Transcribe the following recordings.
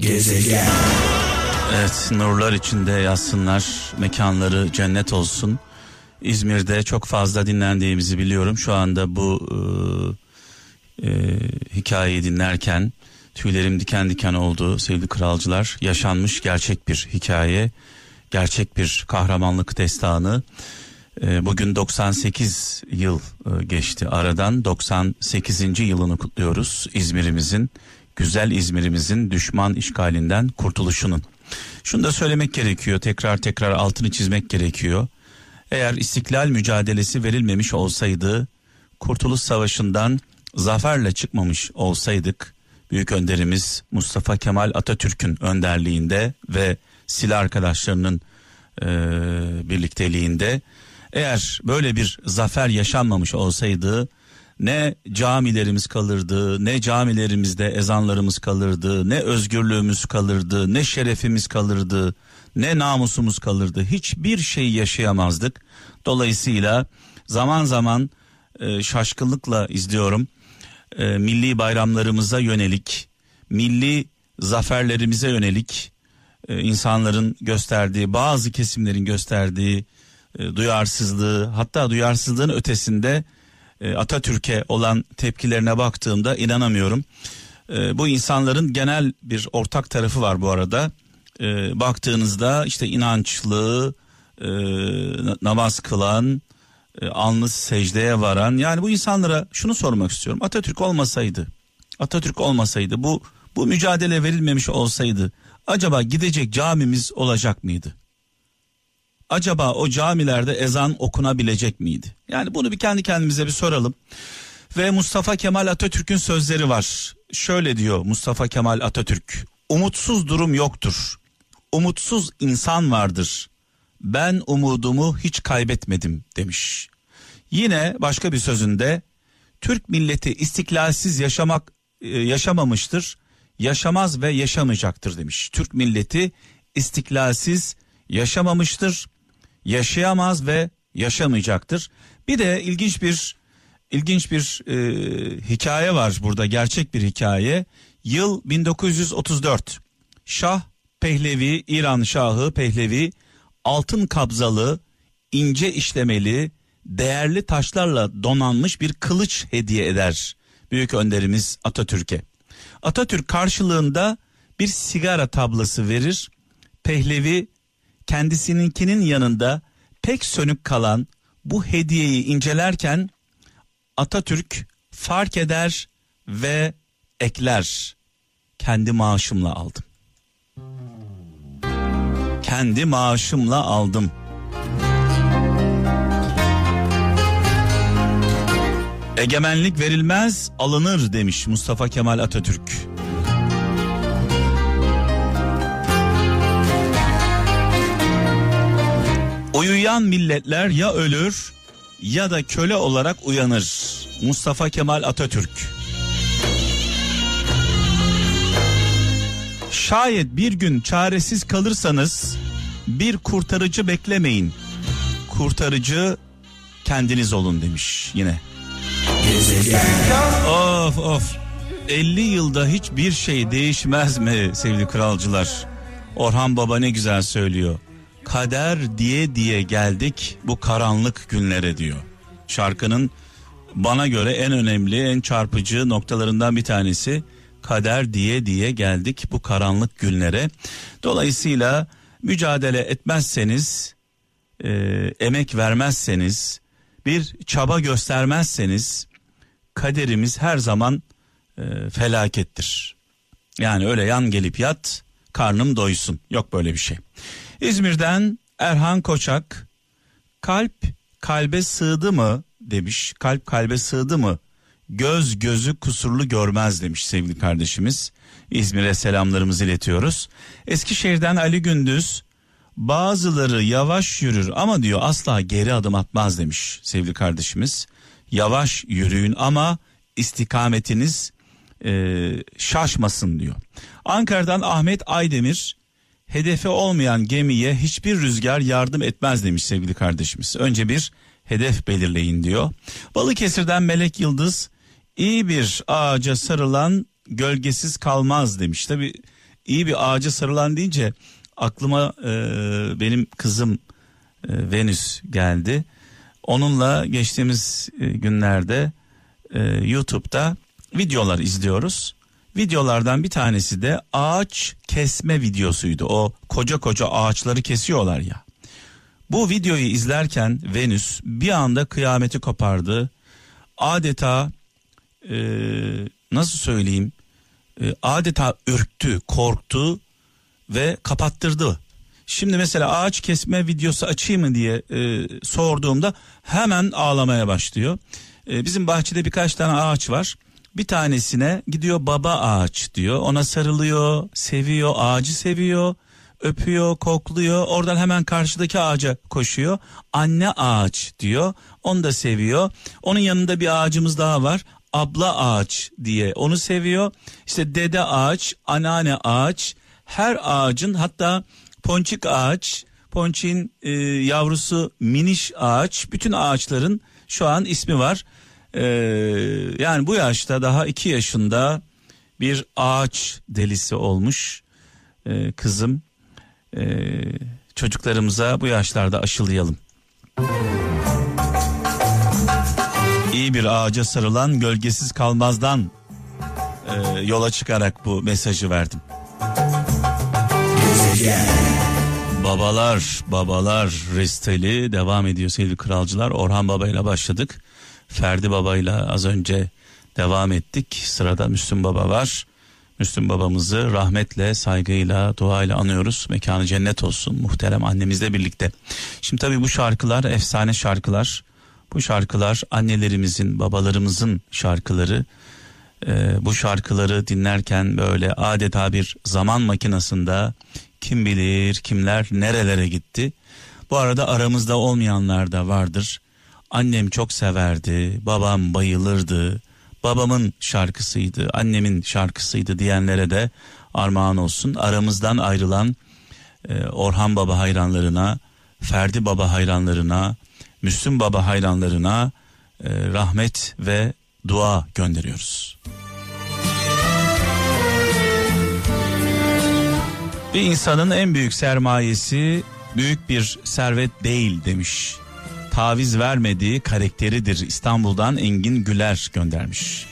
Gezegen. Evet nurlar içinde yatsınlar mekanları cennet olsun. İzmir'de çok fazla dinlendiğimizi biliyorum. Şu anda bu e, e, hikayeyi dinlerken tüylerim diken diken oldu sevgili kralcılar. Yaşanmış gerçek bir hikaye, gerçek bir kahramanlık destanı. E, bugün 98 yıl e, geçti aradan 98. yılını kutluyoruz İzmir'imizin güzel İzmir'imizin düşman işgalinden kurtuluşunun. Şunu da söylemek gerekiyor tekrar tekrar altını çizmek gerekiyor. Eğer istiklal mücadelesi verilmemiş olsaydı Kurtuluş Savaşı'ndan zaferle çıkmamış olsaydık büyük önderimiz Mustafa Kemal Atatürk'ün önderliğinde ve silah arkadaşlarının e, birlikteliğinde eğer böyle bir zafer yaşanmamış olsaydı ne camilerimiz kalırdı, ne camilerimizde ezanlarımız kalırdı, ne özgürlüğümüz kalırdı, ne şerefimiz kalırdı, ne namusumuz kalırdı. Hiçbir şey yaşayamazdık. Dolayısıyla zaman zaman e, şaşkınlıkla izliyorum. E, milli bayramlarımıza yönelik, milli zaferlerimize yönelik e, insanların gösterdiği, bazı kesimlerin gösterdiği e, duyarsızlığı, hatta duyarsızlığın ötesinde e, Atatürk'e olan tepkilerine baktığımda inanamıyorum. E, bu insanların genel bir ortak tarafı var bu arada. E, baktığınızda işte inançlı, namaz kılan, alnı secdeye varan. Yani bu insanlara şunu sormak istiyorum. Atatürk olmasaydı, Atatürk olmasaydı bu bu mücadele verilmemiş olsaydı acaba gidecek camimiz olacak mıydı? Acaba o camilerde ezan okunabilecek miydi? Yani bunu bir kendi kendimize bir soralım. Ve Mustafa Kemal Atatürk'ün sözleri var. Şöyle diyor Mustafa Kemal Atatürk. Umutsuz durum yoktur. Umutsuz insan vardır. Ben umudumu hiç kaybetmedim demiş. Yine başka bir sözünde Türk milleti istiklalsiz yaşamak e, yaşamamıştır. Yaşamaz ve yaşamayacaktır demiş. Türk milleti istiklalsiz yaşamamıştır yaşayamaz ve yaşamayacaktır. Bir de ilginç bir ilginç bir e, hikaye var burada gerçek bir hikaye. Yıl 1934. Şah Pehlevi İran Şahı Pehlevi altın kabzalı ince işlemeli değerli taşlarla donanmış bir kılıç hediye eder büyük önderimiz Atatürk'e. Atatürk karşılığında bir sigara tablası verir. Pehlevi kendisininkinin yanında pek sönük kalan bu hediyeyi incelerken Atatürk fark eder ve ekler. Kendi maaşımla aldım. Kendi maaşımla aldım. Egemenlik verilmez alınır demiş Mustafa Kemal Atatürk. Uyuyan milletler ya ölür ya da köle olarak uyanır. Mustafa Kemal Atatürk. Şayet bir gün çaresiz kalırsanız bir kurtarıcı beklemeyin. Kurtarıcı kendiniz olun demiş yine. Of of. 50 yılda hiçbir şey değişmez mi sevgili kralcılar? Orhan Baba ne güzel söylüyor kader diye diye geldik bu karanlık günlere diyor. Şarkının bana göre en önemli, en çarpıcı noktalarından bir tanesi kader diye diye geldik bu karanlık günlere. Dolayısıyla mücadele etmezseniz, e, emek vermezseniz, bir çaba göstermezseniz kaderimiz her zaman e, felakettir. Yani öyle yan gelip yat, karnım doysun. Yok böyle bir şey. İzmir'den Erhan Koçak kalp kalbe sığdı mı demiş. Kalp kalbe sığdı mı? Göz gözü kusurlu görmez demiş sevgili kardeşimiz. İzmir'e selamlarımızı iletiyoruz. Eskişehir'den Ali Gündüz bazıları yavaş yürür ama diyor asla geri adım atmaz demiş sevgili kardeşimiz. Yavaş yürüyün ama istikametiniz e, şaşmasın diyor. Ankara'dan Ahmet Aydemir hedefe olmayan gemiye hiçbir rüzgar yardım etmez demiş sevgili kardeşimiz. Önce bir hedef belirleyin diyor. Balıkesir'den Melek Yıldız iyi bir ağaca sarılan gölgesiz kalmaz demiş. Tabi iyi bir ağaca sarılan deyince aklıma e, benim kızım e, Venüs geldi. Onunla geçtiğimiz e, günlerde e, YouTube'da videolar izliyoruz. Videolardan bir tanesi de ağaç kesme videosuydu. O koca koca ağaçları kesiyorlar ya. Bu videoyu izlerken Venüs bir anda kıyameti kopardı. Adeta e, nasıl söyleyeyim e, adeta ürktü, korktu ve kapattırdı. Şimdi mesela ağaç kesme videosu açayım mı diye e, sorduğumda hemen ağlamaya başlıyor. E, bizim bahçede birkaç tane ağaç var. Bir tanesine gidiyor baba ağaç diyor. Ona sarılıyor, seviyor, ağacı seviyor, öpüyor, kokluyor. Oradan hemen karşıdaki ağaca koşuyor. Anne ağaç diyor. Onu da seviyor. Onun yanında bir ağacımız daha var. Abla ağaç diye onu seviyor. İşte dede ağaç, anneanne ağaç. Her ağacın hatta ponçik ağaç, ponçin e, yavrusu miniş ağaç. Bütün ağaçların şu an ismi var. Ee, yani bu yaşta daha iki yaşında bir ağaç delisi olmuş ee, kızım. Ee, çocuklarımıza bu yaşlarda aşılayalım. İyi bir ağaca sarılan gölgesiz kalmazdan e, yola çıkarak bu mesajı verdim. Babalar, babalar resteli devam ediyor sevgili kralcılar. Orhan Baba ile başladık. Ferdi Baba ile az önce devam ettik. Sırada Müslüm Baba var. Müslüm babamızı rahmetle, saygıyla, duayla anıyoruz. Mekanı cennet olsun muhterem annemizle birlikte. Şimdi tabii bu şarkılar efsane şarkılar. Bu şarkılar annelerimizin, babalarımızın şarkıları. Ee, bu şarkıları dinlerken böyle adeta bir zaman makinasında kim bilir kimler nerelere gitti. Bu arada aramızda olmayanlar da vardır. Annem çok severdi, babam bayılırdı, babamın şarkısıydı, annemin şarkısıydı diyenlere de armağan olsun. Aramızdan ayrılan e, Orhan Baba hayranlarına, Ferdi Baba hayranlarına, Müslüm Baba hayranlarına e, rahmet ve dua gönderiyoruz. Bir insanın en büyük sermayesi büyük bir servet değil demiş taviz vermediği karakteridir. İstanbul'dan Engin Güler göndermiş.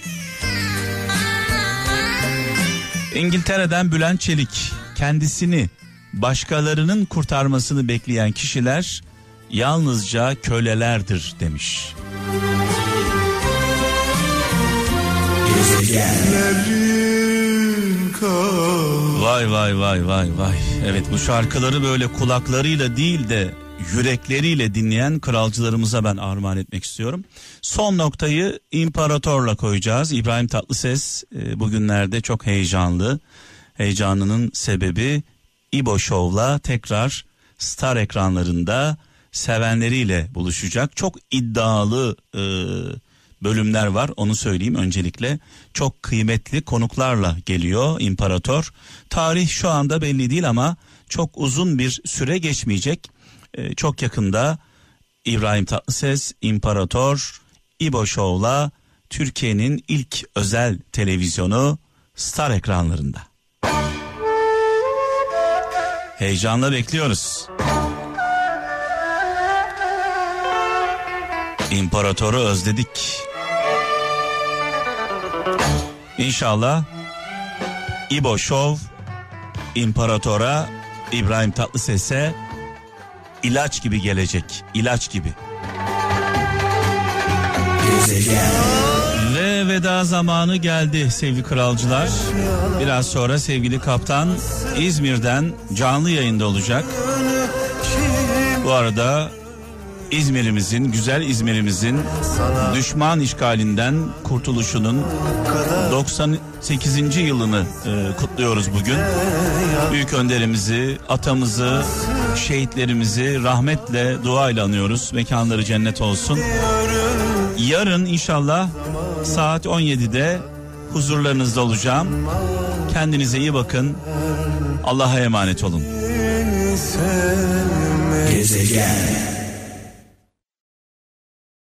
İngiltere'den Bülent Çelik kendisini başkalarının kurtarmasını bekleyen kişiler yalnızca kölelerdir demiş. Vay vay vay vay vay. Evet bu şarkıları böyle kulaklarıyla değil de yürekleriyle dinleyen kralcılarımıza ben armağan etmek istiyorum. Son noktayı imparatorla koyacağız. İbrahim Tatlıses e, bugünlerde çok heyecanlı. Heyecanının sebebi İbo Show'la tekrar star ekranlarında sevenleriyle buluşacak. Çok iddialı e, bölümler var onu söyleyeyim öncelikle. Çok kıymetli konuklarla geliyor İmparator. Tarih şu anda belli değil ama çok uzun bir süre geçmeyecek. Ee, çok yakında İbrahim Tatlıses, İmparator, İbo Show'la Türkiye'nin ilk özel televizyonu Star ekranlarında. Heyecanla bekliyoruz. İmparatoru özledik. İnşallah İbo Show İmparatora İbrahim Tatlıses'e ilaç gibi gelecek. ilaç gibi. Ve veda zamanı geldi sevgili kralcılar. Biraz sonra sevgili kaptan İzmir'den canlı yayında olacak. Bu arada İzmir'imizin, güzel İzmir'imizin düşman işgalinden kurtuluşunun 98. yılını e, kutluyoruz bugün. Büyük önderimizi, atamızı, şehitlerimizi rahmetle, duayla anıyoruz. Mekanları cennet olsun. Yarın inşallah saat 17'de huzurlarınızda olacağım. Kendinize iyi bakın. Allah'a emanet olun. Gezegen